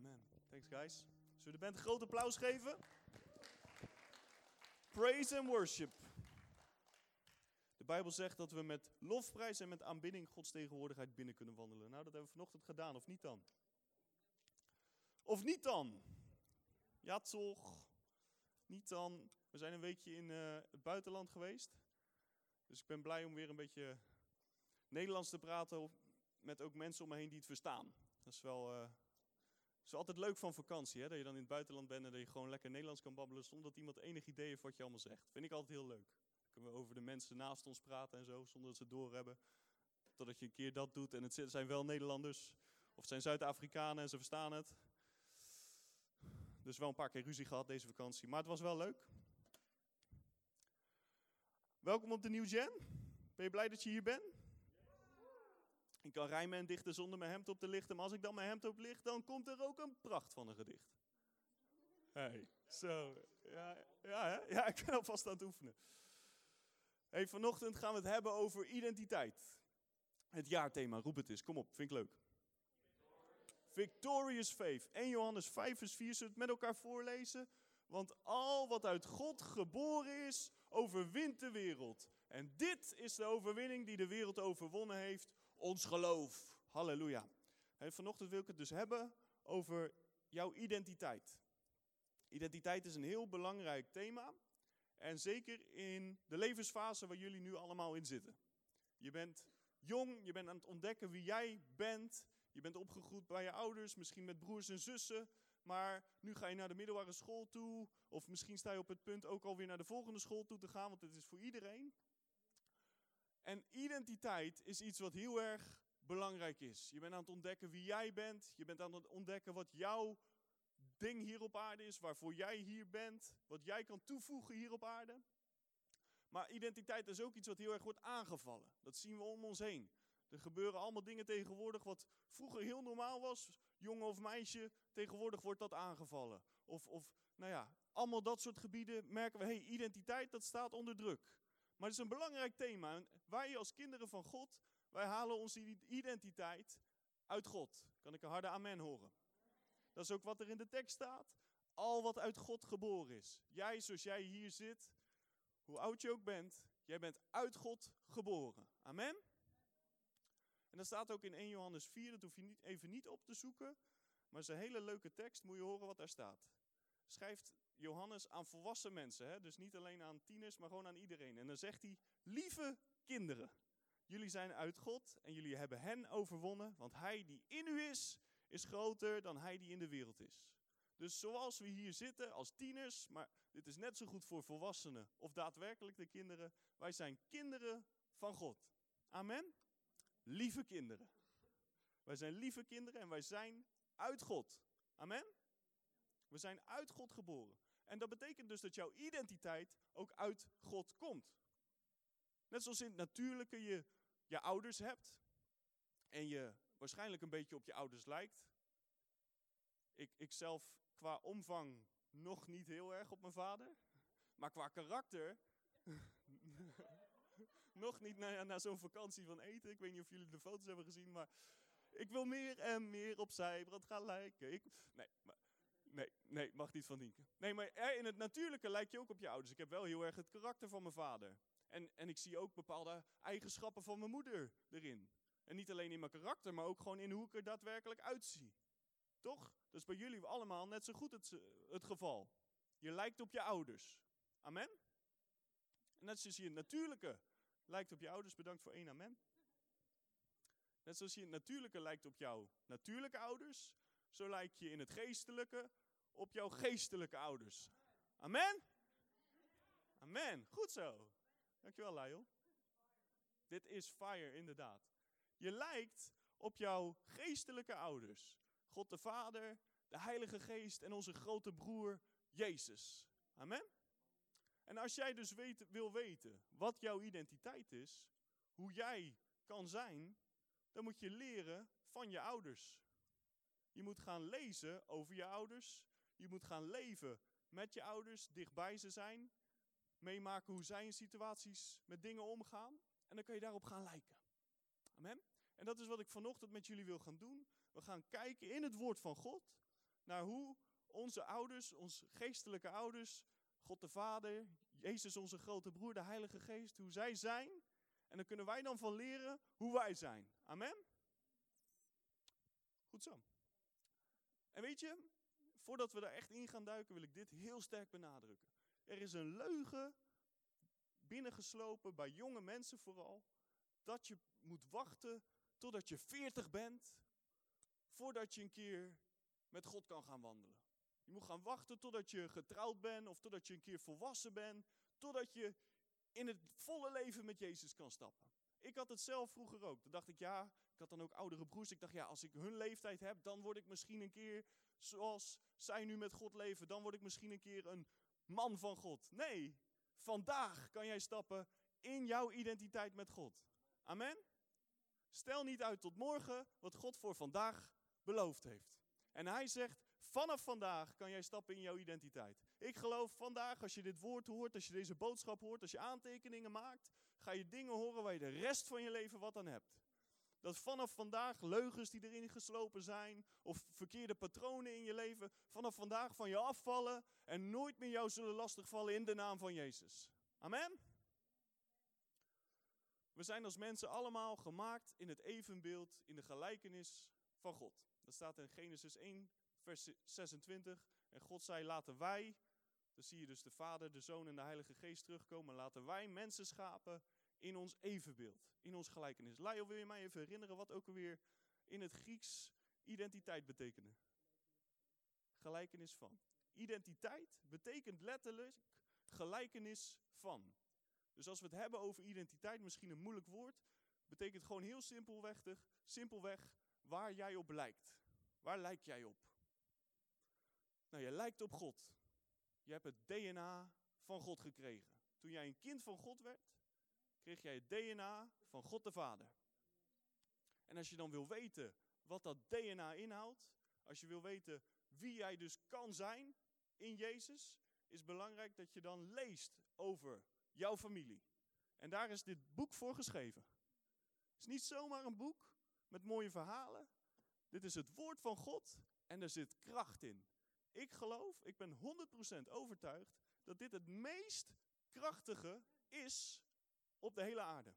Amen. Thanks guys. Zullen we de band een groot applaus geven? Praise and worship. De Bijbel zegt dat we met lofprijs en met aanbidding Gods tegenwoordigheid binnen kunnen wandelen. Nou, dat hebben we vanochtend gedaan, of niet dan? Of niet dan? Ja, toch? Niet dan? We zijn een weekje in eh, het buitenland geweest. Dus ik ben blij om weer een beetje Nederlands te praten met ook mensen om me heen die het verstaan. Dat is wel uh, is altijd leuk van vakantie, hè? dat je dan in het buitenland bent en dat je gewoon lekker Nederlands kan babbelen zonder dat iemand enig idee heeft wat je allemaal zegt. Vind ik altijd heel leuk. Dan kunnen we over de mensen naast ons praten en zo, zonder dat ze het doorhebben. Totdat je een keer dat doet en het zijn wel Nederlanders of het zijn Zuid-Afrikanen en ze verstaan het. Dus wel een paar keer ruzie gehad deze vakantie, maar het was wel leuk. Welkom op de New Gen. Ben je blij dat je hier bent? Ik kan rijmen en dichten zonder mijn hemd op te lichten, maar als ik dan mijn hemd op licht, dan komt er ook een pracht van een gedicht. Hey, zo. Ja, ja, ja, ik ben alvast aan het oefenen. Hey, vanochtend gaan we het hebben over identiteit. Het jaarthema, roep het eens. Kom op, vind ik leuk. Victorious faith. 1 Johannes 5 vers 4, zullen het met elkaar voorlezen? Want al wat uit God geboren is, overwint de wereld. En dit is de overwinning die de wereld overwonnen heeft, ons geloof. Halleluja. En vanochtend wil ik het dus hebben over jouw identiteit. Identiteit is een heel belangrijk thema. En zeker in de levensfase waar jullie nu allemaal in zitten. Je bent jong, je bent aan het ontdekken wie jij bent. Je bent opgegroeid bij je ouders, misschien met broers en zussen. Maar nu ga je naar de middelbare school toe. Of misschien sta je op het punt ook alweer naar de volgende school toe te gaan, want het is voor iedereen. En identiteit is iets wat heel erg belangrijk is. Je bent aan het ontdekken wie jij bent. Je bent aan het ontdekken wat jouw ding hier op aarde is, waarvoor jij hier bent, wat jij kan toevoegen hier op aarde. Maar identiteit is ook iets wat heel erg wordt aangevallen. Dat zien we om ons heen. Er gebeuren allemaal dingen tegenwoordig wat vroeger heel normaal was. Jongen of meisje, tegenwoordig wordt dat aangevallen. Of, of nou ja, allemaal dat soort gebieden merken we, hey, identiteit dat staat onder druk. Maar het is een belangrijk thema. Wij als kinderen van God, wij halen onze identiteit uit God. Kan ik een harde amen horen? Dat is ook wat er in de tekst staat. Al wat uit God geboren is. Jij, zoals jij hier zit, hoe oud je ook bent, jij bent uit God geboren. Amen? En dat staat ook in 1 Johannes 4, dat hoef je niet, even niet op te zoeken. Maar het is een hele leuke tekst, moet je horen wat daar staat. Schrijft Johannes aan volwassen mensen, hè? dus niet alleen aan tieners, maar gewoon aan iedereen. En dan zegt hij, lieve kinderen, jullie zijn uit God en jullie hebben hen overwonnen, want hij die in u is, is groter dan hij die in de wereld is. Dus zoals we hier zitten als tieners, maar dit is net zo goed voor volwassenen of daadwerkelijk de kinderen, wij zijn kinderen van God. Amen? Lieve kinderen. Wij zijn lieve kinderen en wij zijn uit God. Amen? We zijn uit God geboren. En dat betekent dus dat jouw identiteit ook uit God komt. Net zoals in het natuurlijke je je ouders hebt en je waarschijnlijk een beetje op je ouders lijkt. Ik, ik zelf qua omvang nog niet heel erg op mijn vader, maar qua karakter nog niet na, na zo'n vakantie van eten. Ik weet niet of jullie de foto's hebben gezien, maar ik wil meer en meer op zijbrand gaan lijken. Ik, nee, maar Nee, nee, mag niet van Nienke. Nee, maar in het natuurlijke lijkt je ook op je ouders. Ik heb wel heel erg het karakter van mijn vader. En, en ik zie ook bepaalde eigenschappen van mijn moeder erin. En niet alleen in mijn karakter, maar ook gewoon in hoe ik er daadwerkelijk uitzie. Toch? Dat is bij jullie allemaal net zo goed het, het geval. Je lijkt op je ouders. Amen? En net zoals je het natuurlijke lijkt op je ouders, bedankt voor één amen. Net zoals je het natuurlijke lijkt op jouw natuurlijke ouders, zo lijk je in het geestelijke op jouw geestelijke ouders. Amen? Amen. Goed zo. Dankjewel, Lyle. Dit is fire, inderdaad. Je lijkt op jouw geestelijke ouders. God de Vader, de Heilige Geest en onze grote broer Jezus. Amen? En als jij dus weet, wil weten wat jouw identiteit is, hoe jij kan zijn, dan moet je leren van je ouders. Je moet gaan lezen over je ouders. Je moet gaan leven met je ouders, dichtbij ze zijn. Meemaken hoe zij in situaties met dingen omgaan. En dan kun je daarop gaan lijken. Amen. En dat is wat ik vanochtend met jullie wil gaan doen. We gaan kijken in het woord van God. naar hoe onze ouders, onze geestelijke ouders, God de Vader, Jezus onze grote broer, de Heilige Geest, hoe zij zijn. En dan kunnen wij dan van leren hoe wij zijn. Amen? Goed zo. En weet je, voordat we daar echt in gaan duiken, wil ik dit heel sterk benadrukken. Er is een leugen binnengeslopen bij jonge mensen vooral, dat je moet wachten totdat je 40 bent, voordat je een keer met God kan gaan wandelen. Je moet gaan wachten totdat je getrouwd bent of totdat je een keer volwassen bent, totdat je in het volle leven met Jezus kan stappen. Ik had het zelf vroeger ook. Dan dacht ik, ja, had dan ook oudere broers. Ik dacht, ja, als ik hun leeftijd heb, dan word ik misschien een keer zoals zij nu met God leven. Dan word ik misschien een keer een man van God. Nee, vandaag kan jij stappen in jouw identiteit met God. Amen? Stel niet uit tot morgen wat God voor vandaag beloofd heeft. En hij zegt, vanaf vandaag kan jij stappen in jouw identiteit. Ik geloof vandaag, als je dit woord hoort, als je deze boodschap hoort, als je aantekeningen maakt, ga je dingen horen waar je de rest van je leven wat aan hebt. Dat vanaf vandaag leugens die erin geslopen zijn, of verkeerde patronen in je leven, vanaf vandaag van je afvallen en nooit meer jou zullen lastigvallen in de naam van Jezus. Amen? We zijn als mensen allemaal gemaakt in het evenbeeld, in de gelijkenis van God. Dat staat in Genesis 1, vers 26. En God zei, laten wij, dan zie je dus de Vader, de Zoon en de Heilige Geest terugkomen, laten wij mensen schapen in ons evenbeeld, in ons gelijkenis. Lyle, wil je mij even herinneren wat ook alweer in het Grieks identiteit betekende? Gelijkenis van. Identiteit betekent letterlijk gelijkenis van. Dus als we het hebben over identiteit, misschien een moeilijk woord, betekent gewoon heel simpelweg, simpelweg waar jij op lijkt. Waar lijk jij op? Nou, je lijkt op God. Je hebt het DNA van God gekregen. Toen jij een kind van God werd, kreeg jij het DNA van God de Vader. En als je dan wil weten wat dat DNA inhoudt, als je wil weten wie jij dus kan zijn in Jezus, is belangrijk dat je dan leest over jouw familie. En daar is dit boek voor geschreven. Het is niet zomaar een boek met mooie verhalen. Dit is het woord van God en er zit kracht in. Ik geloof, ik ben 100% overtuigd dat dit het meest krachtige is op de hele aarde.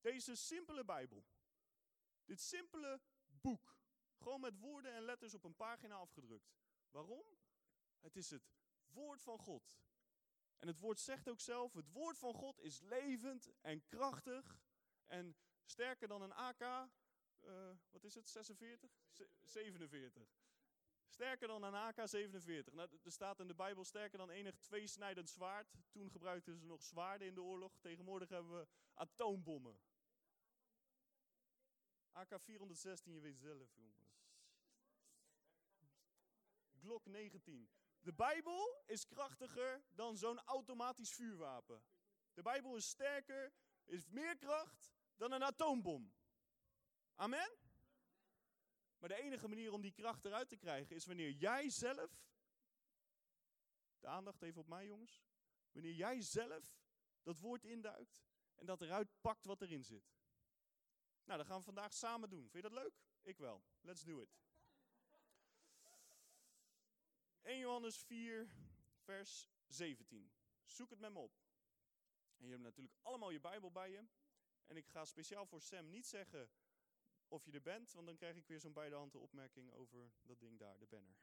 Deze simpele Bijbel. Dit simpele boek. Gewoon met woorden en letters op een pagina afgedrukt. Waarom? Het is het woord van God. En het woord zegt ook zelf, het woord van God is levend en krachtig en sterker dan een AK, uh, wat is het, 46? 47. Sterker dan een AK-47. Nou, er staat in de Bijbel sterker dan enig tweesnijdend zwaard. Toen gebruikten ze nog zwaarden in de oorlog. Tegenwoordig hebben we atoombommen. AK-416, je weet zelf, jongens. Glock 19. De Bijbel is krachtiger dan zo'n automatisch vuurwapen. De Bijbel is sterker, is meer kracht dan een atoombom. Amen? Maar de enige manier om die kracht eruit te krijgen is wanneer jij zelf, de aandacht even op mij jongens, wanneer jij zelf dat woord induikt en dat eruit pakt wat erin zit. Nou, dat gaan we vandaag samen doen. Vind je dat leuk? Ik wel. Let's do it. 1 Johannes 4, vers 17. Zoek het met me op. En je hebt natuurlijk allemaal je Bijbel bij je. En ik ga speciaal voor Sam niet zeggen of je er bent, want dan krijg ik weer zo'n beide handen opmerking over dat ding daar, de banner.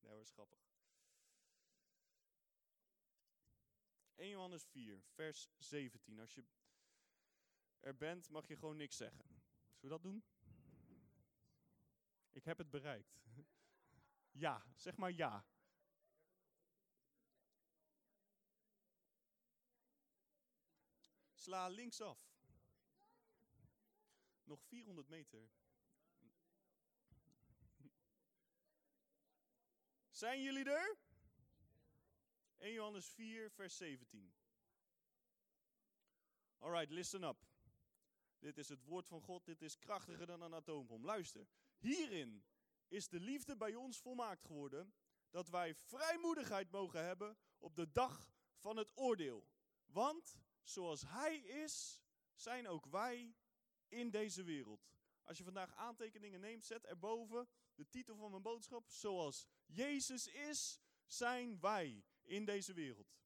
Nee hoor, is grappig. 1 Johannes 4, vers 17. Als je er bent, mag je gewoon niks zeggen. Zullen we dat doen? Ik heb het bereikt. ja, zeg maar ja. Sla linksaf. Nog 400 meter. Zijn jullie er? 1 Johannes 4, vers 17. Alright, listen up. Dit is het woord van God, dit is krachtiger dan een atoombom. Luister, hierin is de liefde bij ons volmaakt geworden, dat wij vrijmoedigheid mogen hebben op de dag van het oordeel. Want zoals Hij is, zijn ook wij in deze wereld. Als je vandaag aantekeningen neemt, zet erboven de titel van mijn boodschap. Zoals Jezus is, zijn wij in deze wereld.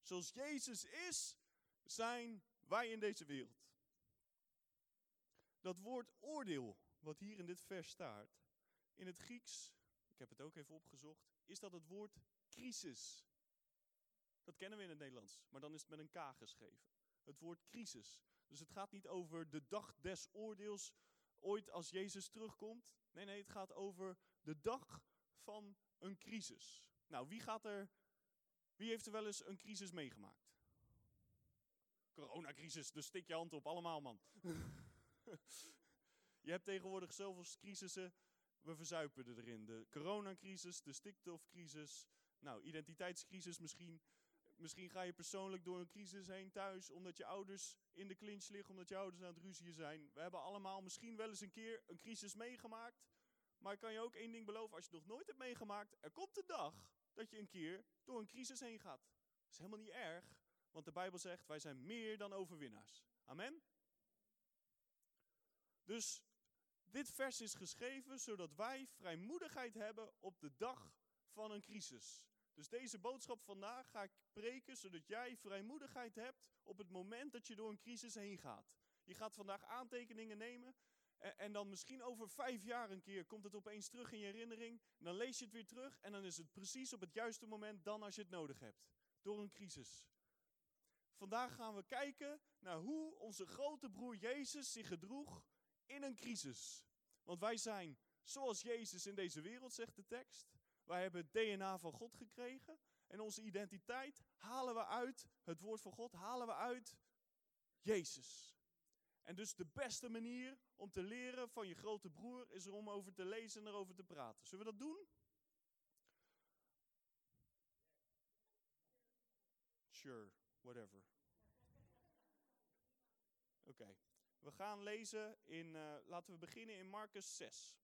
Zoals Jezus is, zijn wij in deze wereld. Dat woord oordeel, wat hier in dit vers staat, in het Grieks, ik heb het ook even opgezocht, is dat het woord crisis. Dat kennen we in het Nederlands, maar dan is het met een K geschreven. Het woord crisis. Dus het gaat niet over de dag des oordeels, ooit als Jezus terugkomt. Nee, nee, het gaat over de dag van een crisis. Nou, wie gaat er, wie heeft er wel eens een crisis meegemaakt? Coronacrisis, dus stik je hand op, allemaal man. je hebt tegenwoordig zoveel crisissen, we verzuipen erin. De coronacrisis, de stikstofcrisis, nou, identiteitscrisis misschien. Misschien ga je persoonlijk door een crisis heen thuis, omdat je ouders in de clinch liggen, omdat je ouders aan het ruzien zijn. We hebben allemaal misschien wel eens een keer een crisis meegemaakt. Maar ik kan je ook één ding beloven, als je het nog nooit hebt meegemaakt, er komt de dag dat je een keer door een crisis heen gaat. Dat is helemaal niet erg, want de Bijbel zegt, wij zijn meer dan overwinnaars. Amen? Dus dit vers is geschreven zodat wij vrijmoedigheid hebben op de dag van een crisis. Dus deze boodschap vandaag ga ik preken zodat jij vrijmoedigheid hebt op het moment dat je door een crisis heen gaat. Je gaat vandaag aantekeningen nemen en, en, dan misschien over vijf jaar een keer komt het opeens terug in je herinnering. En dan lees je het weer terug en dan is het precies op het juiste moment dan als je het nodig hebt. Door een crisis. Vandaag gaan we kijken naar hoe onze grote broer Jezus zich gedroeg in een crisis. Want wij zijn zoals Jezus in deze wereld, zegt de tekst. Wij hebben het DNA van God gekregen. En onze identiteit halen we uit, het woord van God halen we uit Jezus. En dus de beste manier om te leren van je grote broer is er om over te lezen en erover te praten. Zullen we dat doen? Sure, whatever. Oké, we gaan lezen in, uh, laten we beginnen in Marcus 6.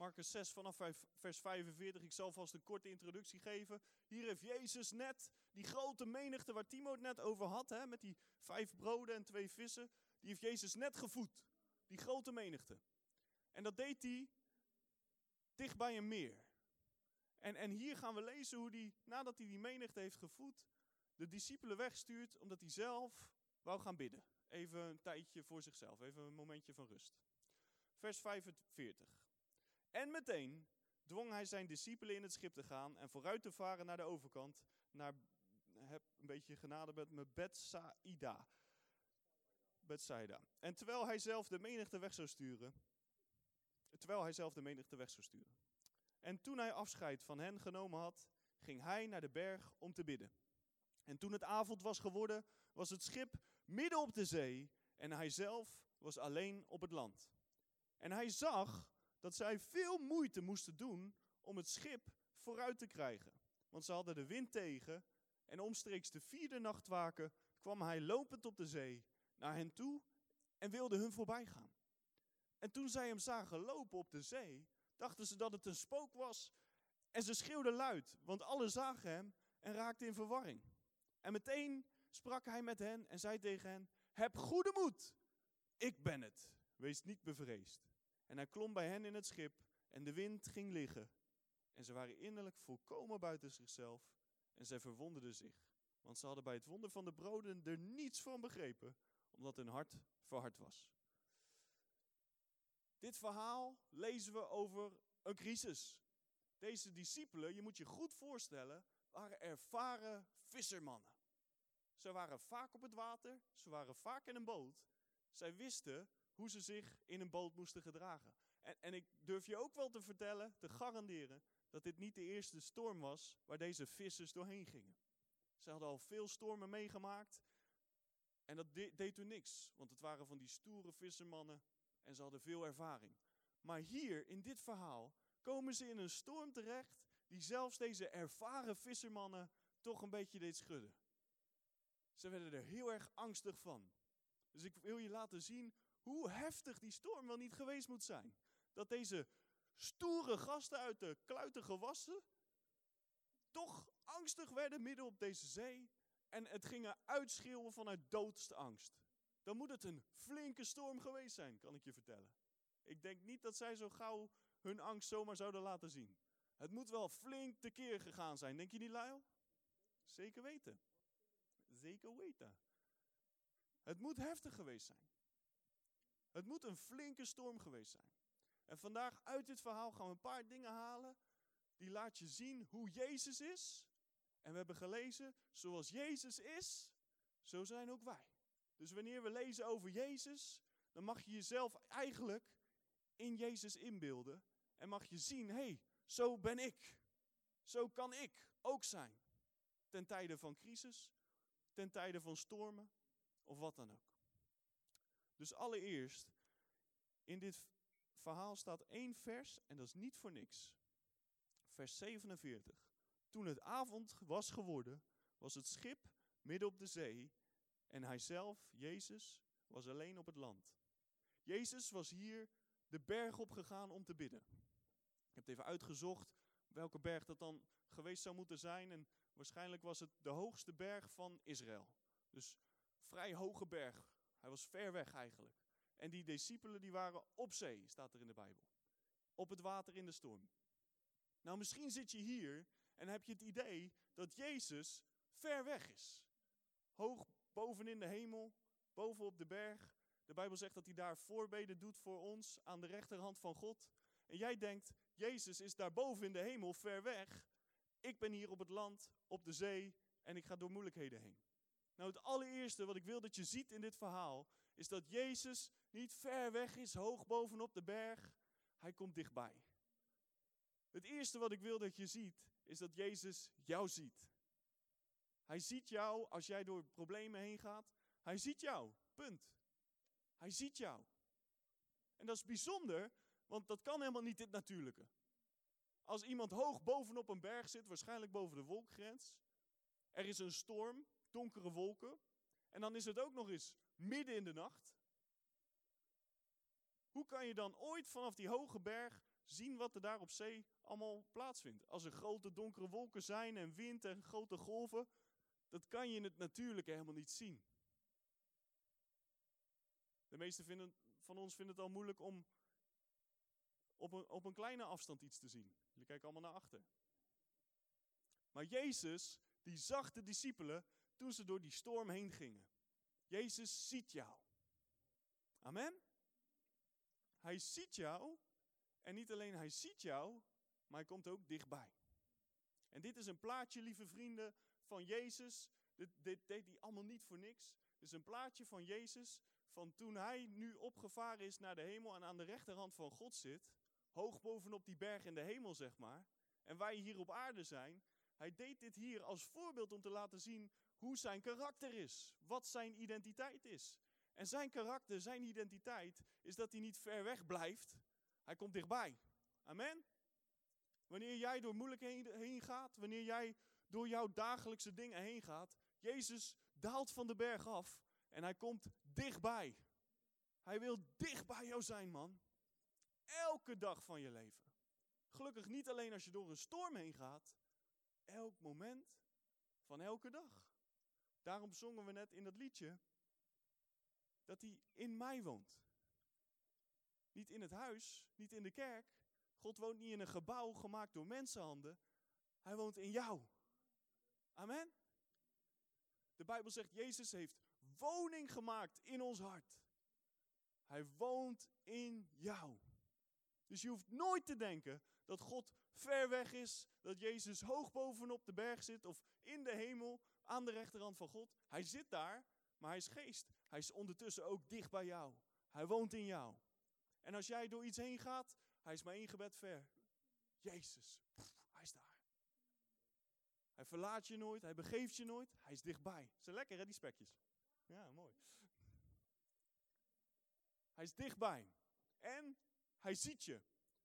Marcus 6 vanaf vers 45. Ik zal vast een korte introductie geven. Hier heeft Jezus net die grote menigte waar Timo het net over had, hè, met die vijf broden en twee vissen. Die heeft Jezus net gevoed. Die grote menigte. En dat deed hij dicht bij een meer. En, en hier gaan we lezen hoe hij, nadat hij die menigte heeft gevoed, de discipelen wegstuurt omdat hij zelf wou gaan bidden. Even een tijdje voor zichzelf, even een momentje van rust. Vers 45. En meteen dwong hij zijn discipelen in het schip te gaan en vooruit te varen naar de overkant, naar, heb een beetje genade met me, Bethsaida. Bethsaida. En terwijl hij zelf de menigte weg zou sturen, terwijl hij zelf de menigte weg zou sturen. En toen hij afscheid van hen genomen had, ging hij naar de berg om te bidden. En toen het avond was geworden, was het schip midden op de zee en hij zelf was alleen op het land. En hij zag dat zij veel moeite moesten doen om het schip vooruit te krijgen. Want ze hadden de wind tegen en omstreeks de vierde nachtwaken kwam hij lopend op de zee naar hen toe en wilde hun voorbij gaan. En toen zij hem zagen lopen op de zee, dachten ze dat het een spook was en ze schreeuwden luid, want alle zagen hem en raakten in verwarring. En meteen sprak hij met hen en zei tegen hen, heb goede moed, ik ben het, wees niet bevreesd. En hij klom bij hen in het schip en de wind ging liggen. En ze waren innerlijk volkomen buiten zichzelf en zij verwonderden zich. Want ze hadden bij het wonder van de broden er niets van begrepen, omdat hun hart verhard was. Dit verhaal lezen we over een crisis. Deze discipelen, je moet je goed voorstellen, waren ervaren vissermannen. Ze waren vaak op het water, ze waren vaak in een boot. Zij wisten hoe ze zich in een boot moesten gedragen. En, en ik durf je ook wel te vertellen, te garanderen, dat dit niet de eerste storm was waar deze vissers doorheen gingen. Ze hadden al veel stormen meegemaakt en dat deed toen niks, want het waren van die stoere vissermannen en ze hadden veel ervaring. Maar hier, in dit verhaal, komen ze in een storm terecht die zelfs deze ervaren vissermannen toch een beetje deed schudden. Ze werden er heel erg angstig van. Dus ik wil je laten zien hoe heftig die storm wel niet geweest moet zijn. Dat deze stoere gasten uit de kluiten gewassen toch angstig werden midden op deze zee en het gingen uitschreeuwen vanuit doodste angst. Dan moet het een flinke storm geweest zijn, kan ik je vertellen. Ik denk niet dat zij zo gauw hun angst zomaar zouden laten zien. Het moet wel flink tekeer gegaan zijn, denk je niet, Lyle? Zeker weten. Zeker weten. Het moet heftig geweest zijn. Het moet een flinke storm geweest zijn. En vandaag uit dit verhaal gaan we een paar dingen halen die laat je zien hoe Jezus is. En we hebben gelezen, zoals Jezus is, zo zijn ook wij. Dus wanneer we lezen over Jezus, dan mag je jezelf eigenlijk in Jezus inbeelden. En mag je zien, hé, hey, zo ben ik. Zo kan ik ook zijn. Ten tijde van crisis, ten tijde van stormen of wat dan ook. Dus allereerst, in dit verhaal staat één vers en dat is niet voor niks. Vers 47. Toen het avond was geworden, was het schip midden op de zee en hij zelf, Jezus, was alleen op het land. Jezus was hier de berg op gegaan om te bidden. Ik heb even uitgezocht welke berg dat dan geweest zou moeten zijn. En waarschijnlijk was het de hoogste berg van Israël. Dus vrij hoge berg. Hij was ver weg eigenlijk. En die discipelen die waren op zee, staat er in de Bijbel. Op het water in de storm. Nou, misschien zit je hier en heb je het idee dat Jezus ver weg is. Hoog boven in de hemel, boven op de berg. De Bijbel zegt dat hij daar voorbeden doet voor ons aan de rechterhand van God. En jij denkt, Jezus is daar boven in de hemel, ver weg. Ik ben hier op het land, op de zee en ik ga door moeilijkheden heen. Nou, het allereerste wat ik wil dat je ziet in dit verhaal, is dat Jezus niet ver weg is, hoog bovenop de berg. Hij komt dichtbij. Het eerste wat ik wil dat je ziet, is dat Jezus jou ziet. Hij ziet jou als jij door problemen heen gaat. Hij ziet jou, punt. Hij ziet jou. En dat is bijzonder, want dat kan helemaal niet dit natuurlijke. Als iemand hoog bovenop een berg zit, waarschijnlijk boven de wolkgrens, er is een storm, donkere wolken, en dan is het ook nog eens midden in de nacht. Hoe kan je dan ooit vanaf die hoge berg zien wat er daar op zee allemaal plaatsvindt? Als er grote donkere wolken zijn en wind en grote golven, dat kan je in het natuurlijke helemaal niet zien. De meeste vinden, van ons vinden het al moeilijk om op een, op een kleine afstand iets te zien. Jullie kijken allemaal naar achter. Maar Jezus, die zag de discipelen toen ze door die storm heen gingen. Jezus ziet jou. Amen? Hij ziet jou. En niet alleen hij ziet jou, maar hij komt ook dichtbij. En dit is een plaatje, lieve vrienden, van Jezus. Dit, dit deed hij allemaal niet voor niks. Dit is een plaatje van Jezus van toen hij nu opgevaren is naar de hemel en aan de rechterhand van God zit. Hoog bovenop die berg in de hemel, zeg maar. En wij hier op aarde zijn. Hij deed dit hier als voorbeeld om te laten zien hoe zijn karakter is. Wat zijn identiteit is. En zijn karakter, zijn identiteit, is dat hij niet ver weg blijft. Hij komt dichtbij. Amen. Wanneer jij door moeilijkheden heen gaat, wanneer jij door jouw dagelijkse dingen heen gaat, Jezus daalt van de berg af en hij komt dichtbij. Hij wil dicht bij jou zijn, man. Elke dag van je leven. Gelukkig niet alleen als je door een storm heen gaat, elk moment van elke dag. Daarom zongen we net in dat liedje dat hij in mij woont. Niet in het huis, niet in de kerk. God woont niet in een gebouw gemaakt door mensenhanden. Hij woont in jou. Amen. De Bijbel zegt, Jezus heeft woning gemaakt in ons hart. Hij woont in jou. Dus je hoeft nooit te denken dat God ver weg is, dat Jezus hoog bovenop de berg zit of in de hemel aan de rechterhand van God. Hij zit daar, maar hij is geest. Hij is ondertussen ook dicht bij jou. Hij woont in jou. En als jij door iets heen gaat, hij is maar één gebed ver. Jezus, hij is daar. Hij verlaat je nooit, hij begeeft je nooit, hij is dichtbij. Ze lekker hè, die spekjes. Ja, mooi. Hij is dichtbij. En hij ziet je.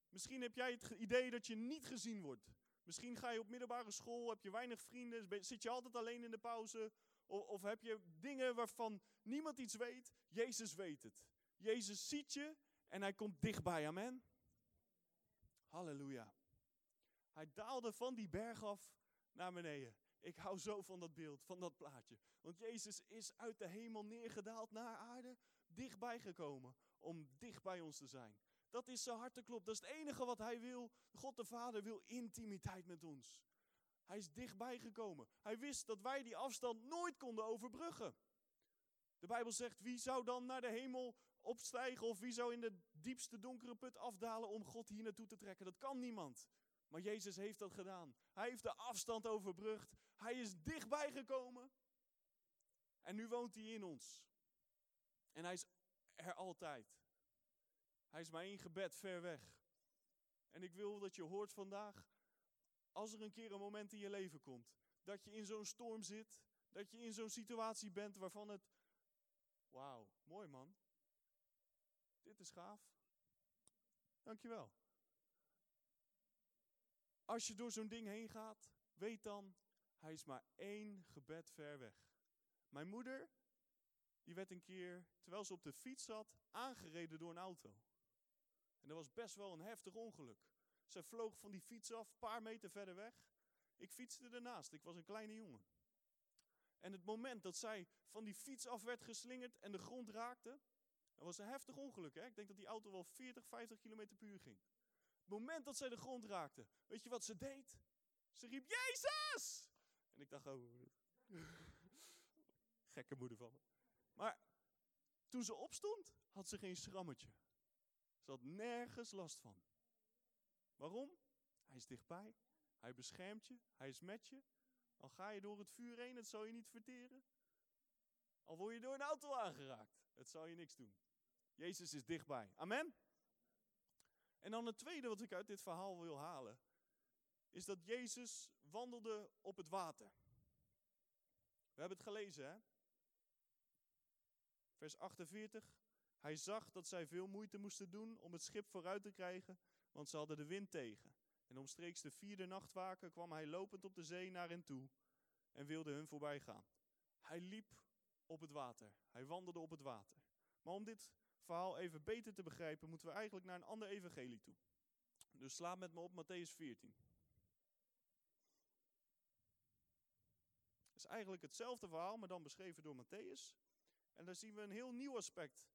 Misschien heb jij het idee dat je niet gezien wordt. Misschien ga je op middelbare school, heb je weinig vrienden, zit je altijd alleen in de pauze. Of, of heb je dingen waarvan niemand iets weet. Jezus weet het. Jezus ziet je en hij komt dichtbij. Amen. Halleluja. Hij daalde van die berg af naar beneden. Ik hou zo van dat beeld, van dat plaatje. Want Jezus is uit de hemel neergedaald naar aarde, dichtbij gekomen om dicht bij ons te zijn. Dat is zijn harteklop. Dat is het enige wat hij wil. God de Vader wil intimiteit met ons. Hij is dichtbij gekomen. Hij wist dat wij die afstand nooit konden overbruggen. De Bijbel zegt, wie zou dan naar de hemel opstijgen of wie zou in de diepste donkere put afdalen om God hier naartoe te trekken? Dat kan niemand. Maar Jezus heeft dat gedaan. Hij heeft de afstand overbrugd. Hij is dichtbij gekomen. En nu woont hij in ons. En hij is er altijd. Hij is maar één gebed ver weg. En ik wil dat je hoort vandaag, als er een keer een moment in je leven komt, dat je in zo'n storm zit, dat je in zo'n situatie bent waarvan het, wauw, mooi man, dit is gaaf. Dankjewel. Als je door zo'n ding heen gaat, weet dan, hij is maar één gebed ver weg. Mijn moeder, die werd een keer, terwijl ze op de fiets zat, aangereden door een auto. En dat was best wel een heftig ongeluk. Zij vloog van die fiets af, een paar meter verder weg. Ik fietste ernaast, ik was een kleine jongen. En het moment dat zij van die fiets af werd geslingerd en de grond raakte, dat was een heftig ongeluk. Hè? Ik denk dat die auto wel 40, 50 km per uur ging. Het moment dat zij de grond raakte, weet je wat ze deed? Ze riep, Jezus! En ik dacht, oh, gekke moeder van me. Maar toen ze opstond, had ze geen schrammetje. Ze had nergens last van. Waarom? Hij is dichtbij. Hij beschermt je. Hij is met je. Al ga je door het vuur heen, het zal je niet verteren. Al word je door een auto aangeraakt, het zal je niks doen. Jezus is dichtbij. Amen. En dan het tweede wat ik uit dit verhaal wil halen, is dat Jezus wandelde op het water. We hebben het gelezen, hè? Vers 48. Hij zag dat zij veel moeite moesten doen om het schip vooruit te krijgen, want ze hadden de wind tegen. En omstreeks de vierde nachtwaken kwam hij lopend op de zee naar hen toe en wilde hun voorbij gaan. Hij liep op het water. Hij wandelde op het water. Maar om dit verhaal even beter te begrijpen, moeten we eigenlijk naar een ander evangelie toe. Dus sla met me op Matthäus 14. Het is eigenlijk hetzelfde verhaal, maar dan beschreven door Matthäus. En daar zien we een heel nieuw aspect,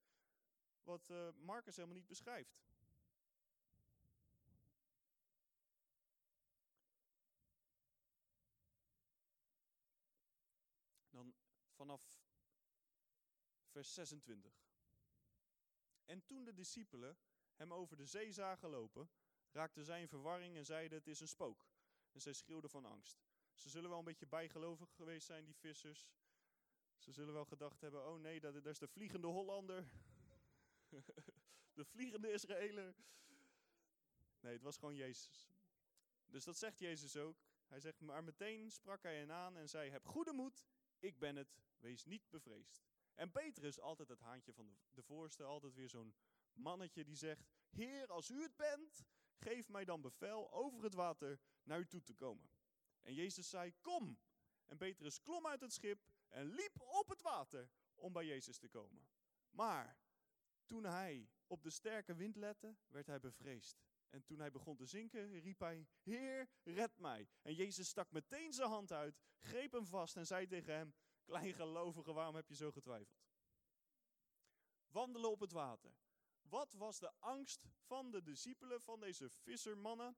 wat uh, Marcus helemaal niet beschrijft. Dan vanaf vers 26. En toen de discipelen hem over de zee zagen lopen, raakten zij in verwarring en zeiden: Het is een spook. En zij schreeuwden van angst. Ze zullen wel een beetje bijgelovig geweest zijn, die vissers. Ze zullen wel gedacht hebben: Oh nee, dat is de vliegende Hollander. de vliegende Israëler. Nee, het was gewoon Jezus. Dus dat zegt Jezus ook. Hij zegt, maar meteen sprak hij hen aan en zei, heb goede moed, ik ben het, wees niet bevreesd. En Petrus, altijd het haantje van de, de voorste, altijd weer zo'n mannetje die zegt, Heer, als u het bent, geef mij dan bevel over het water naar u toe te komen. En Jezus zei, kom. En Petrus klom uit het schip en liep op het water om bij Jezus te komen. Maar toen hij op de sterke wind lette, werd hij bevreesd. En toen hij begon te zinken, riep hij: Heer, red mij. En Jezus stak meteen zijn hand uit, greep hem vast en zei tegen hem: Kleingelovige, waarom heb je zo getwijfeld? Wandelen op het water. Wat was de angst van de discipelen, van deze vissermannen,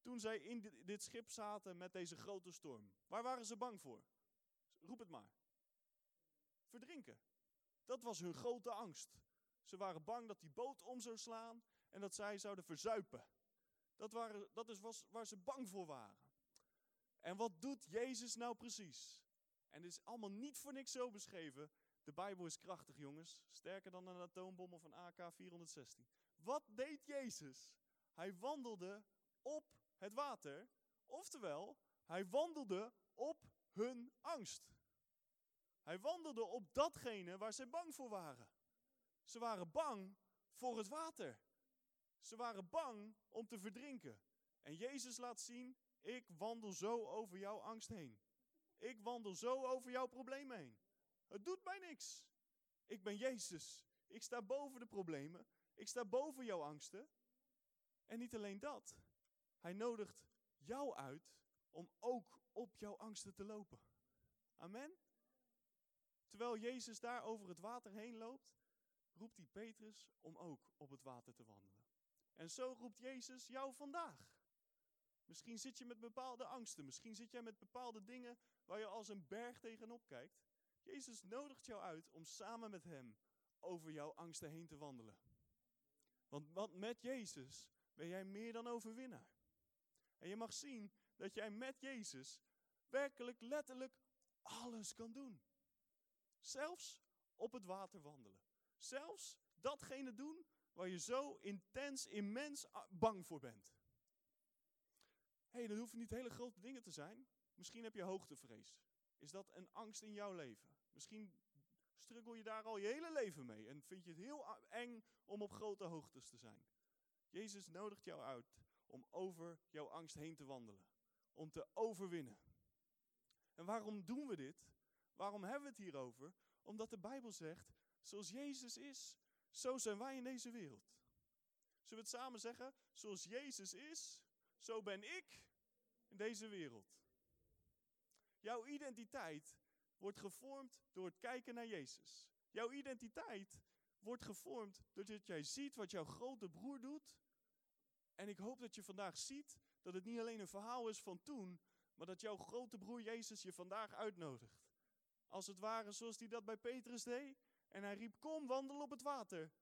toen zij in dit schip zaten met deze grote storm? Waar waren ze bang voor? Roep het maar. Verdrinken. Dat was hun grote angst. Ze waren bang dat die boot om zou slaan en dat zij zouden verzuipen. Dat, waren, dat is was, waar ze bang voor waren. En wat doet Jezus nou precies? En het is allemaal niet voor niks zo beschreven. De Bijbel is krachtig, jongens. Sterker dan een atoombom of een AK-416. Wat deed Jezus? Hij wandelde op het water. Oftewel, hij wandelde op hun angst. Hij wandelde op datgene waar ze bang voor waren. Ze waren bang voor het water. Ze waren bang om te verdrinken. En Jezus laat zien, ik wandel zo over jouw angst heen. Ik wandel zo over jouw problemen heen. Het doet mij niks. Ik ben Jezus. Ik sta boven de problemen. Ik sta boven jouw angsten. En niet alleen dat. Hij nodigt jou uit om ook op jouw angsten te lopen. Amen. Terwijl Jezus daar over het water heen loopt, roept hij Petrus om ook op het water te wandelen. En zo roept Jezus jou vandaag. Misschien zit je met bepaalde angsten, misschien zit jij met bepaalde dingen waar je als een berg tegenop kijkt. Jezus nodigt jou uit om samen met Hem over jouw angsten heen te wandelen. Want, want met Jezus ben jij meer dan overwinnaar. En je mag zien dat jij met Jezus werkelijk letterlijk alles kan doen. Zelfs op het water wandelen. Zelfs datgene doen waar je zo intens, immens bang voor bent. Hé, hey, dat hoeven niet hele grote dingen te zijn. Misschien heb je hoogtevrees. Is dat een angst in jouw leven? Misschien struggle je daar al je hele leven mee en vind je het heel eng om op grote hoogtes te zijn. Jezus nodigt jou uit om over jouw angst heen te wandelen. Om te overwinnen. En waarom doen we dit? Waarom hebben we het hierover? Omdat de Bijbel zegt, zoals Jezus is, zo zijn wij in deze wereld. Zullen we het samen zeggen? Zoals Jezus is, zo ben ik in deze wereld. Jouw identiteit wordt gevormd door het kijken naar Jezus. Jouw identiteit wordt gevormd doordat jij ziet wat jouw grote broer doet. En ik hoop dat je vandaag ziet dat het niet alleen een verhaal is van toen, maar dat jouw grote broer Jezus je vandaag uitnodigt. Als het ware zoals hij dat bij Petrus deed. En hij riep, kom, wandel op het water.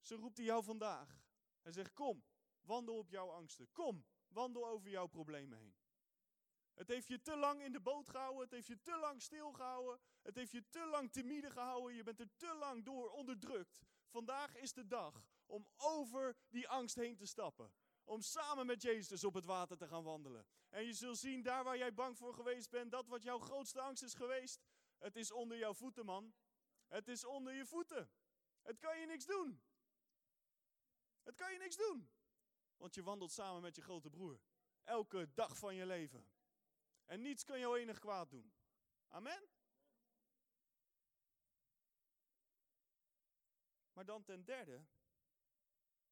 Zo roept hij jou vandaag. Hij zegt, kom, wandel op jouw angsten. Kom, wandel over jouw problemen heen. Het heeft je te lang in de boot gehouden. Het heeft je te lang stilgehouden. Het heeft je te lang timide gehouden. Je bent er te lang door onderdrukt. Vandaag is de dag om over die angst heen te stappen. Om samen met Jezus op het water te gaan wandelen. En je zult zien, daar waar jij bang voor geweest bent, dat wat jouw grootste angst is geweest, het is onder jouw voeten, man. Het is onder je voeten. Het kan je niks doen. Het kan je niks doen. Want je wandelt samen met je grote broer. Elke dag van je leven. En niets kan jou enig kwaad doen. Amen? Maar dan ten derde.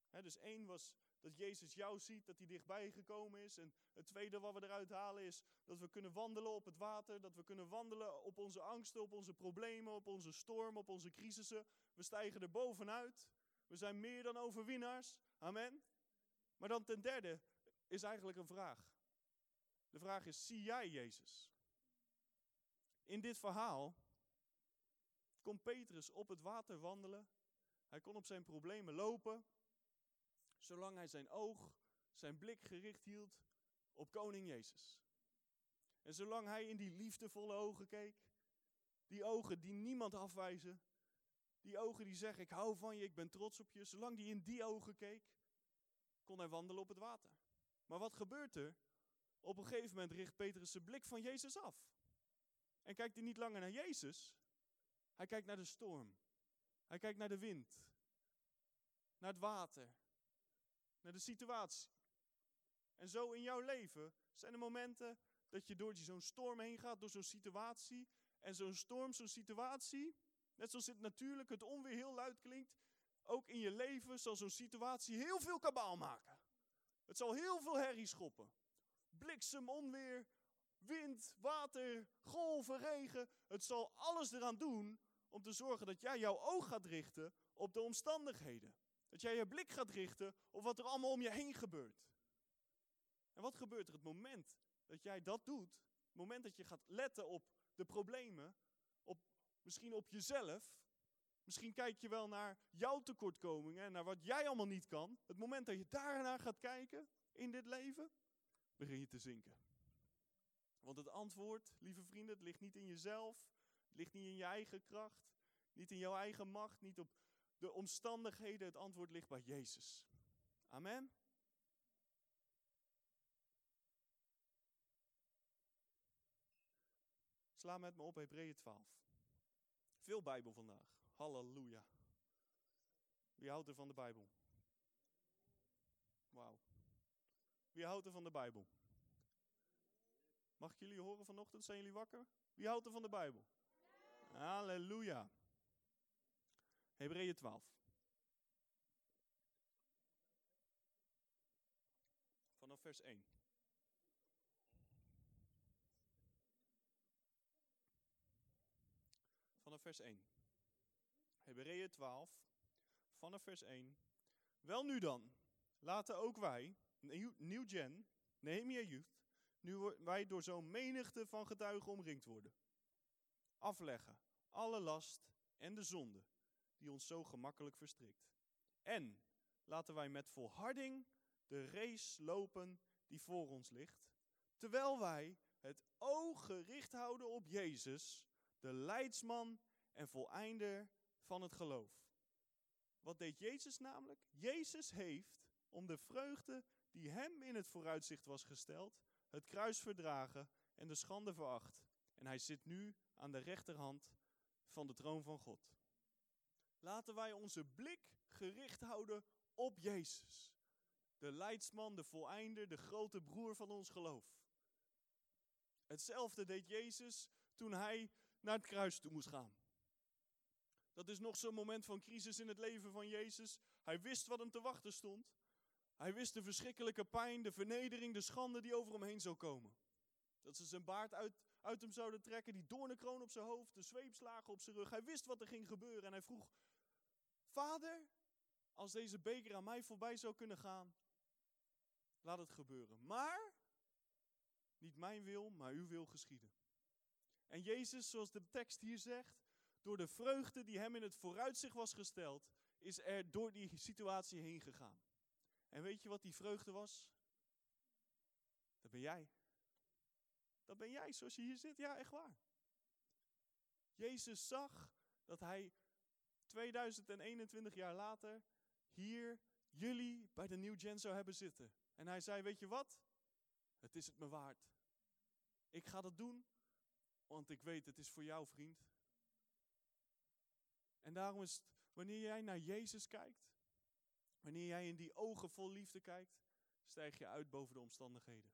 Hè, dus één was dat Jezus jou ziet, dat hij dichtbij gekomen is. En het tweede wat we eruit halen is dat we kunnen wandelen op het water. Dat we kunnen wandelen op onze angsten, op onze problemen, op onze storm, op onze crisissen. We stijgen er bovenuit. We zijn meer dan overwinnaars. Amen. Maar dan ten derde is eigenlijk een vraag. De vraag is, zie jij Jezus? In dit verhaal kon Petrus op het water wandelen. Hij kon op zijn problemen lopen zolang hij zijn oog, zijn blik gericht hield op koning Jezus. En zolang hij in die liefdevolle ogen keek, die ogen die niemand afwijzen, die ogen die zeggen ik hou van je, ik ben trots op je, zolang hij in die ogen keek, kon hij wandelen op het water. Maar wat gebeurt er? Op een gegeven moment richt Petrus zijn blik van Jezus af. En kijkt hij niet langer naar Jezus, hij kijkt naar de storm. Hij kijkt naar de wind, naar het water, naar de situatie. En zo in jouw leven zijn er momenten dat je door zo'n storm heen gaat, door zo'n situatie. En zo'n storm, zo'n situatie, net zoals het natuurlijk het onweer heel luid klinkt, ook in je leven zal zo'n situatie heel veel kabaal maken. Het zal heel veel herrie schoppen. Bliksem, onweer, wind, water, golven, regen. Het zal alles eraan doen om te zorgen dat jij jouw oog gaat richten op de omstandigheden. Dat jij je blik gaat richten op wat er allemaal om je heen gebeurt. En wat gebeurt er het moment dat jij dat doet? Het moment dat je gaat letten op de problemen, op, misschien op jezelf. Misschien kijk je wel naar jouw tekortkomingen en naar wat jij allemaal niet kan. Het moment dat je daarnaar gaat kijken in dit leven, begin je te zinken. Want het antwoord, lieve vrienden, het ligt niet in jezelf, het ligt niet in je eigen kracht, niet in jouw eigen macht, niet op de omstandigheden, het antwoord ligt bij Jezus. Amen. Sla met me op Hebreeën 12. Veel Bijbel vandaag. Halleluja. Wie houdt er van de Bijbel? Wauw. Wie houdt er van de Bijbel? Mag ik jullie horen vanochtend? Zijn jullie wakker? Wie houdt er van de Bijbel? Halleluja. Hebreeën 12. Vanaf vers 1. Vanaf vers 1. Hebreeën 12, vanaf vers 1. Wel nu dan, laten ook wij, New Gen, Nehemia Youth, nu wij door zo'n menigte van getuigen omringd worden, afleggen alle last en de zonde die ons zo gemakkelijk verstrikt. En laten wij met volharding de race lopen die voor ons ligt, terwijl wij het oog gericht houden op Jezus, de leidsman en voleinder van het geloof. Wat deed Jezus namelijk? Jezus heeft, om de vreugde die hem in het vooruitzicht was gesteld, het kruis verdragen en de schande veracht. En hij zit nu aan de rechterhand van de troon van God. Laten wij onze blik gericht houden op Jezus. De leidsman, de voleinder, de grote broer van ons geloof. Hetzelfde deed Jezus toen hij naar het kruis toe moest gaan. Dat is nog zo'n moment van crisis in het leven van Jezus. Hij wist wat hem te wachten stond. Hij wist de verschrikkelijke pijn, de vernedering, de schande die over hem heen zou komen. Dat ze zijn baard uit, uit hem zouden trekken, die doornenkroon op zijn hoofd, de zweepslagen op zijn rug. Hij wist wat er ging gebeuren en hij vroeg, Vader, als deze beker aan mij voorbij zou kunnen gaan, laat het gebeuren. Maar, niet mijn wil, maar uw wil geschieden. En Jezus, zoals de tekst hier zegt, door de vreugde die hem in het vooruitzicht was gesteld, is er door die situatie heen gegaan. En weet je wat die vreugde was? Dat ben jij. Dat ben jij, zoals je hier zit. Ja, echt waar. Jezus zag dat hij 2021 jaar later hier jullie bij de New Gen zou hebben zitten. En hij zei, weet je wat? Het is het me waard. Ik ga dat doen, want ik weet het is voor jou, vriend. En daarom is het, wanneer jij naar Jezus kijkt, wanneer jij in die ogen vol liefde kijkt, stijg je uit boven de omstandigheden.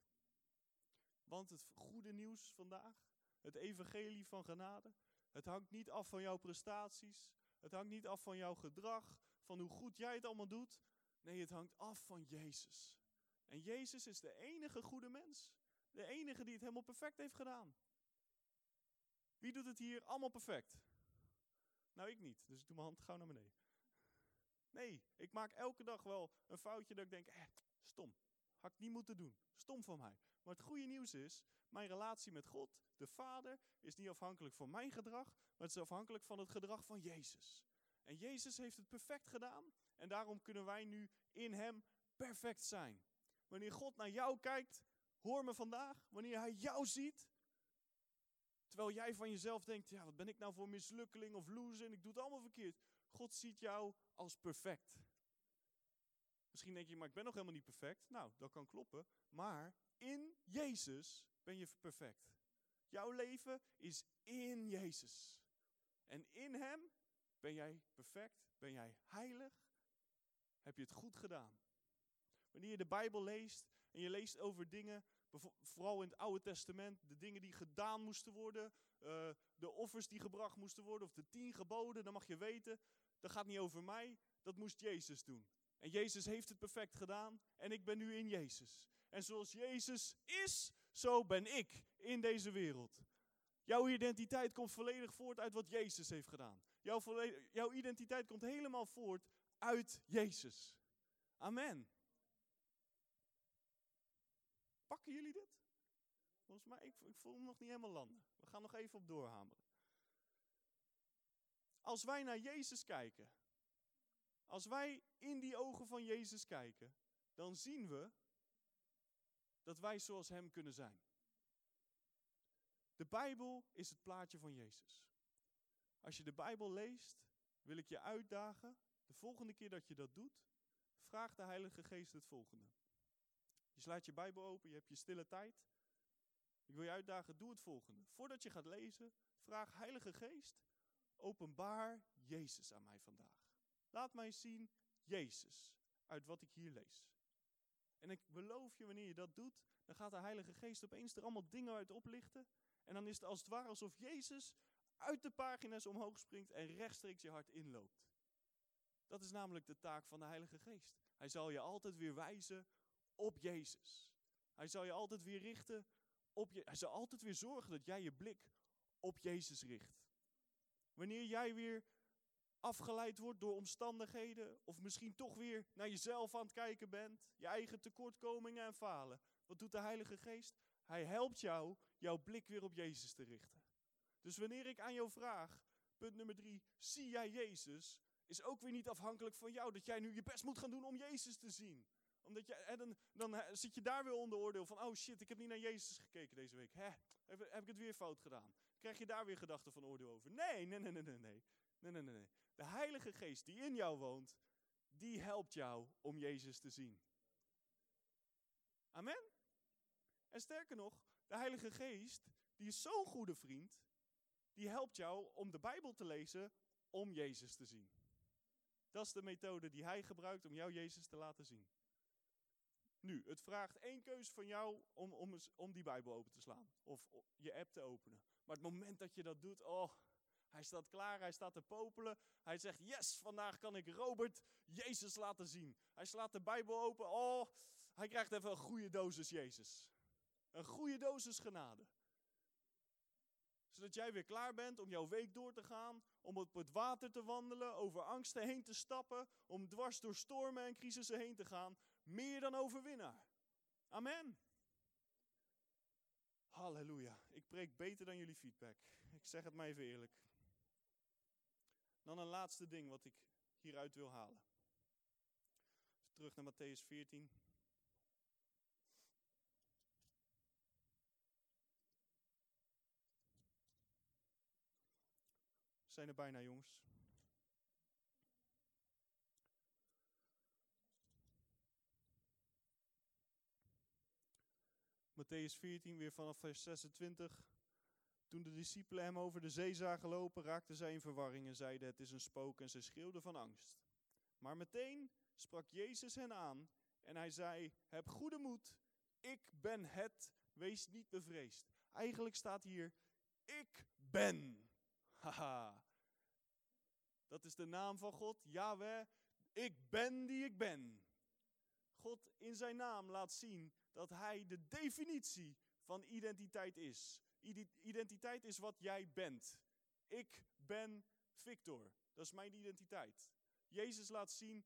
Want het goede nieuws vandaag, het evangelie van genade, het hangt niet af van jouw prestaties, het hangt niet af van jouw gedrag, van hoe goed jij het allemaal doet. Nee, het hangt af van Jezus. En Jezus is de enige goede mens. De enige die het helemaal perfect heeft gedaan. Wie doet het hier allemaal perfect? Nou, ik niet. Dus ik doe mijn hand gauw naar beneden. Nee, ik maak elke dag wel een foutje dat ik denk, eh, stom. Had ik niet moeten doen. Stom van mij. Maar het goede nieuws is, mijn relatie met God, de Vader, is niet afhankelijk van mijn gedrag, maar het is afhankelijk van het gedrag van Jezus. En Jezus heeft het perfect gedaan en daarom kunnen wij nu in Hem perfect zijn. Wanneer God naar jou kijkt, hoor me vandaag, wanneer Hij jou ziet, terwijl jij van jezelf denkt, ja wat ben ik nou voor mislukkeling of loser en ik doe het allemaal verkeerd. God ziet jou als perfect. Misschien denk je, maar ik ben nog helemaal niet perfect. Nou, dat kan kloppen. Maar in Jezus ben je perfect. Jouw leven is in Jezus. En in Hem ben jij perfect, ben jij heilig, heb je het goed gedaan. Wanneer je de Bijbel leest en je leest over dingen, vooral in het Oude Testament, de dingen die gedaan moesten worden, uh, de offers die gebracht moesten worden, of de tien geboden, dan mag je weten, dat gaat niet over mij, dat moest Jezus doen. En Jezus heeft het perfect gedaan en ik ben nu in Jezus. En zoals Jezus is, zo ben ik in deze wereld. Jouw identiteit komt volledig voort uit wat Jezus heeft gedaan. Jouw, jouw identiteit komt helemaal voort uit Jezus. Amen. Pakken jullie dit? Volgens mij, ik, ik voel hem nog niet helemaal landen. We gaan nog even op doorhameren. Als wij naar Jezus kijken, als wij in die ogen van Jezus kijken, dan zien we dat wij zoals Hem kunnen zijn. De Bijbel is het plaatje van Jezus. Als je de Bijbel leest, wil ik je uitdagen, de volgende keer dat je dat doet, vraag de Heilige Geest het volgende. Je slaat je Bijbel open, je hebt je stille tijd. Ik wil je uitdagen, doe het volgende. Voordat je gaat lezen, vraag Heilige Geest, openbaar Jezus aan mij vandaag. Laat mij zien Jezus uit wat ik hier lees. En ik beloof je, wanneer je dat doet, dan gaat de Heilige Geest opeens er allemaal dingen uit oplichten. En dan is het als het ware alsof Jezus uit de pagina's omhoog springt en rechtstreeks je hart inloopt. Dat is namelijk de taak van de Heilige Geest. Hij zal je altijd weer wijzen op Jezus. Hij zal je altijd weer richten op je. Hij zal altijd weer zorgen dat jij je blik op Jezus richt. Wanneer jij weer afgeleid wordt door omstandigheden, of misschien toch weer naar jezelf aan het kijken bent, je eigen tekortkomingen en falen. Wat doet de Heilige Geest? Hij helpt jou jouw blik weer op Jezus te richten. Dus wanneer ik aan jou vraag, punt nummer drie, zie jij Jezus? Is ook weer niet afhankelijk van jou dat jij nu je best moet gaan doen om Jezus te zien. Omdat je, en dan, dan zit je daar weer onder oordeel van, oh shit, ik heb niet naar Jezus gekeken deze week. Hè, heb, heb ik het weer fout gedaan? Krijg je daar weer gedachten van oordeel over? Nee, nee, nee, nee, nee, nee. Nee, nee, nee. De Heilige Geest die in jou woont, die helpt jou om Jezus te zien. Amen? En sterker nog, de Heilige Geest, die is zo'n goede vriend, die helpt jou om de Bijbel te lezen om Jezus te zien. Dat is de methode die hij gebruikt om jou Jezus te laten zien. Nu, het vraagt één keus van jou om, om, om die Bijbel open te slaan. Of je app te openen. Maar het moment dat je dat doet, oh, hij staat klaar, hij staat te popelen. Hij zegt, yes, vandaag kan ik Robert Jezus laten zien. Hij slaat de Bijbel open, oh, hij krijgt even een goede dosis Jezus. Een goede dosis genade. Zodat jij weer klaar bent om jouw week door te gaan, om op het water te wandelen, over angsten heen te stappen, om dwars door stormen en crisissen heen te gaan. Meer dan overwinnaar. Amen. Halleluja. Ik preek beter dan jullie feedback. Ik zeg het maar even eerlijk. Dan een laatste ding wat ik hieruit wil halen. Terug naar Matthäus 14. Zijn er bijna, jongens. Matthäus 14, weer vanaf vers 26. Toen de discipelen hem over de zee zagen lopen, raakten zij in verwarring en zeiden: Het is een spook, en ze schreeuwden van angst. Maar meteen sprak Jezus hen aan en hij zei: Heb goede moed, ik ben het, wees niet bevreesd. Eigenlijk staat hier: Ik ben. Haha. Dat is de naam van God, Yahweh. Ik ben die ik ben. God in zijn naam laat zien dat hij de definitie van identiteit is. Identiteit is wat jij bent. Ik ben Victor. Dat is mijn identiteit. Jezus laat zien,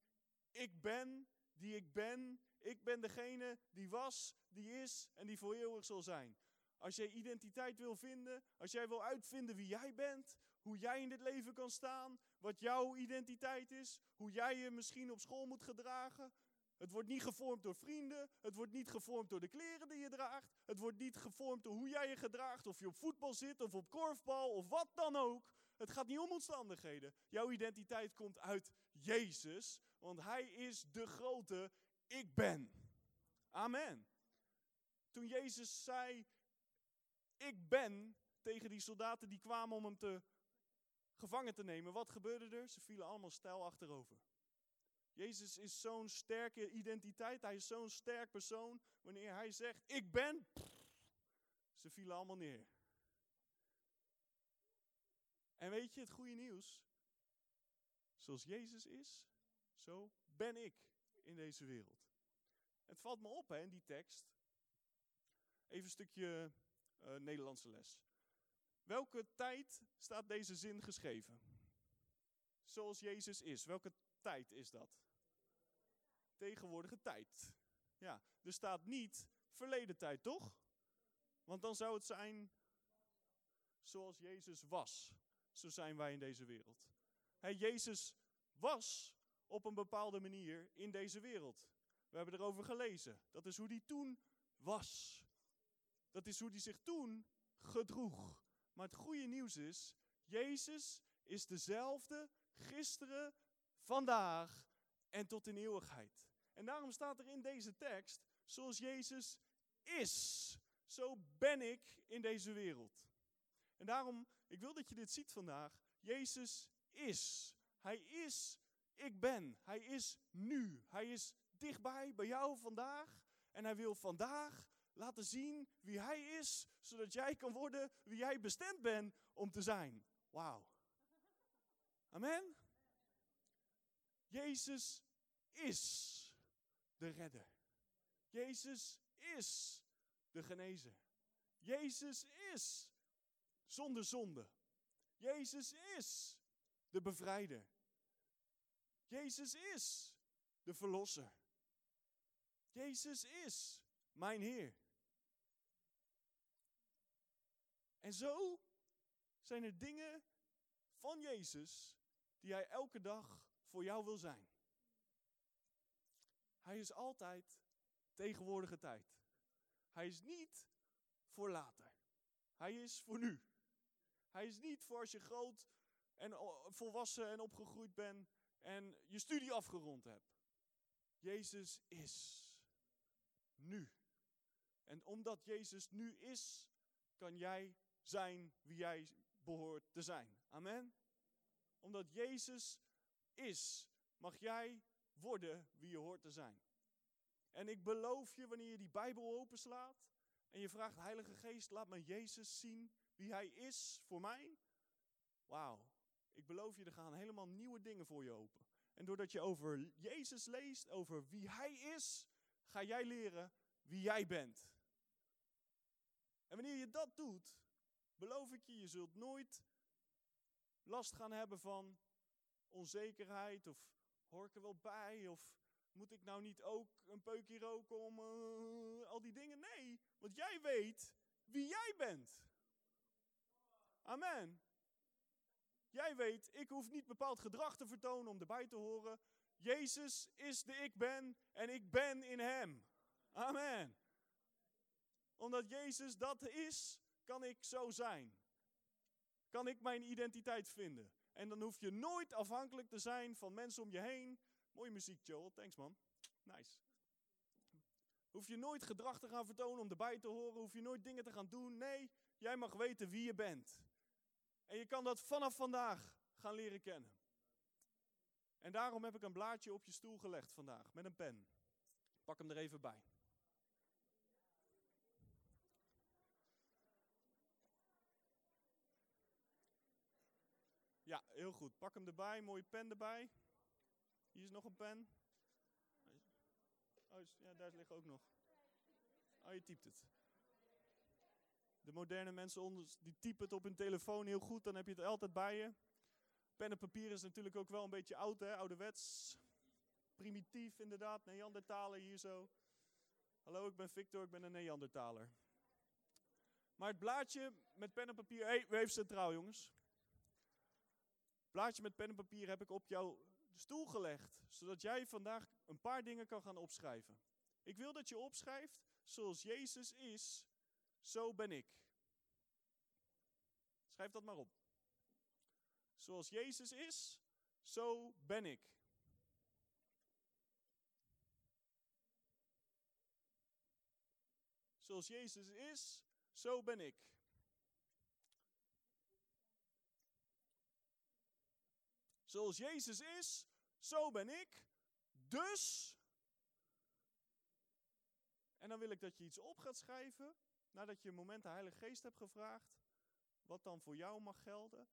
ik ben die ik ben. Ik ben degene die was, die is en die voor eeuwig zal zijn. Als jij identiteit wil vinden, als jij wil uitvinden wie jij bent, hoe jij in dit leven kan staan, wat jouw identiteit is, hoe jij je misschien op school moet gedragen, het wordt niet gevormd door vrienden. Het wordt niet gevormd door de kleren die je draagt. Het wordt niet gevormd door hoe jij je gedraagt. Of je op voetbal zit of op korfbal of wat dan ook. Het gaat niet om omstandigheden. Jouw identiteit komt uit Jezus. Want Hij is de grote ik ben. Amen. Toen Jezus zei, ik ben, tegen die soldaten die kwamen om hem te gevangen te nemen. Wat gebeurde er? Ze vielen allemaal stijl achterover. Jezus is zo'n sterke identiteit. Hij is zo'n sterk persoon. Wanneer hij zegt, ik ben, ze vielen allemaal neer. En weet je het goede nieuws? Zoals Jezus is, zo ben ik in deze wereld. Het valt me op hè, in die tekst. Even een stukje uh, Nederlandse les. Welke tijd staat deze zin geschreven? Zoals Jezus is. Welke tijd is dat? Tegenwoordige tijd. Ja, er staat niet verleden tijd, toch? Want dan zou het zijn zoals Jezus was. Zo zijn wij in deze wereld. Hey, Jezus was op een bepaalde manier in deze wereld. We hebben erover gelezen. Dat is hoe hij toen was. Dat is hoe hij zich toen gedroeg. Maar het goede nieuws is, Jezus is dezelfde gisteren, vandaag en tot in eeuwigheid. En daarom staat er in deze tekst, zoals Jezus is, zo ben ik in deze wereld. En daarom, ik wil dat je dit ziet vandaag. Jezus is. Hij is, ik ben. Hij is nu. Hij is dichtbij bij jou vandaag. En hij wil vandaag laten zien wie hij is, zodat jij kan worden wie jij bestemd bent om te zijn. Wauw. Amen. Jezus is de redder. Jezus is de genezer. Jezus is zonder zonde. Jezus is de bevrijder. Jezus is de verlosser. Jezus is mijn Heer. En zo zijn er dingen van Jezus die Hij elke dag voor jou wil zijn. Hij is altijd tegenwoordige tijd. Hij is niet voor later. Hij is voor nu. Hij is niet voor als je groot en volwassen en opgegroeid bent en je studie afgerond hebt. Jezus is nu. En omdat Jezus nu is, kan jij zijn wie jij behoort te zijn. Amen. Omdat Jezus is, mag jij worden wie je hoort te zijn. En ik beloof je, wanneer je die Bijbel openslaat en je vraagt, Heilige Geest, laat me Jezus zien wie Hij is voor mij. Wauw, ik beloof je, er gaan helemaal nieuwe dingen voor je open. En doordat je over Jezus leest, over wie Hij is, ga jij leren wie jij bent. En wanneer je dat doet, beloof ik je, je zult nooit last gaan hebben van onzekerheid of hoor ik er wel bij of moet ik nou niet ook een peukje roken om uh, al die dingen? Nee, want jij weet wie jij bent. Amen. Jij weet, ik hoef niet bepaald gedrag te vertonen om erbij te horen. Jezus is de ik ben en ik ben in hem. Amen. Omdat Jezus dat is, kan ik zo zijn. Kan ik mijn identiteit vinden. En dan hoef je nooit afhankelijk te zijn van mensen om je heen. Mooie muziek, Joel. Thanks, man. Nice. Hoef je nooit gedrag te gaan vertonen om erbij te horen. Hoef je nooit dingen te gaan doen. Nee, jij mag weten wie je bent. En je kan dat vanaf vandaag gaan leren kennen. En daarom heb ik een blaadje op je stoel gelegd vandaag met een pen. Pak hem er even bij. Ja, heel goed. Pak hem erbij, mooie pen erbij. Hier is nog een pen. Oh, ja, daar ligt ook nog. Oh, je typt het. De moderne mensen onder, die typen het op hun telefoon heel goed, dan heb je het altijd bij je. Pen en papier is natuurlijk ook wel een beetje oud, hè? ouderwets. Primitief inderdaad, Neandertaler hier zo. Hallo, ik ben Victor, ik ben een Neandertaler. Maar het blaadje met pen en papier, hé, hey, centraal jongens. Het blaadje met pen en papier heb ik op jouw stoel gelegd, zodat jij vandaag een paar dingen kan gaan opschrijven. Ik wil dat je opschrijft, zoals Jezus is, zo ben ik. Schrijf dat maar op. Zoals Jezus is, zo ben ik. Zoals Jezus is, zo ben ik. Zoals Jezus is, zo ben ik. Dus. En dan wil ik dat je iets op gaat schrijven nadat je een moment de Heilige Geest hebt gevraagd, wat dan voor jou mag gelden.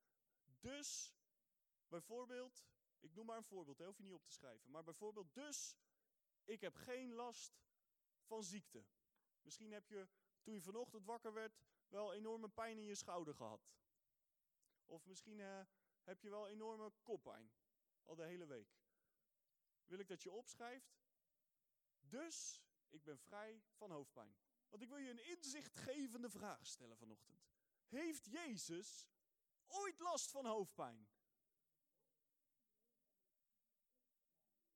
Dus, bijvoorbeeld, ik noem maar een voorbeeld, hè, hoef je niet op te schrijven. Maar bijvoorbeeld, dus, ik heb geen last van ziekte. Misschien heb je, toen je vanochtend wakker werd, wel enorme pijn in je schouder gehad. Of misschien uh, heb je wel enorme koppijn, al de hele week. Wil ik dat je opschrijft, dus ik ben vrij van hoofdpijn. Want ik wil je een inzichtgevende vraag stellen vanochtend. Heeft Jezus ooit last van hoofdpijn?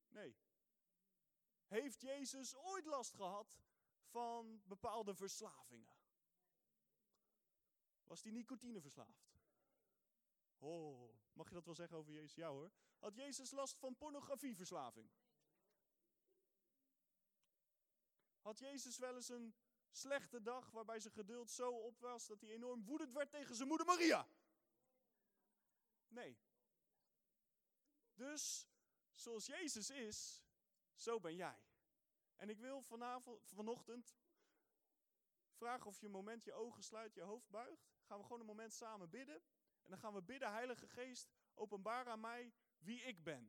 Nee. Heeft Jezus ooit last gehad van bepaalde verslavingen? Was hij nicotine verslaafd? Oh, mag je dat wel zeggen over Jezus? Ja hoor. Had Jezus last van pornografieverslaving? Had Jezus wel eens een slechte dag waarbij zijn geduld zo op was dat hij enorm woedend werd tegen zijn moeder Maria. Nee. Dus zoals Jezus is, zo ben jij. En ik wil vanavond, vanochtend vragen of je een moment je ogen sluit, je hoofd buigt. Gaan we gewoon een moment samen bidden. En dan gaan we bidden, Heilige Geest, openbaar aan mij wie ik ben.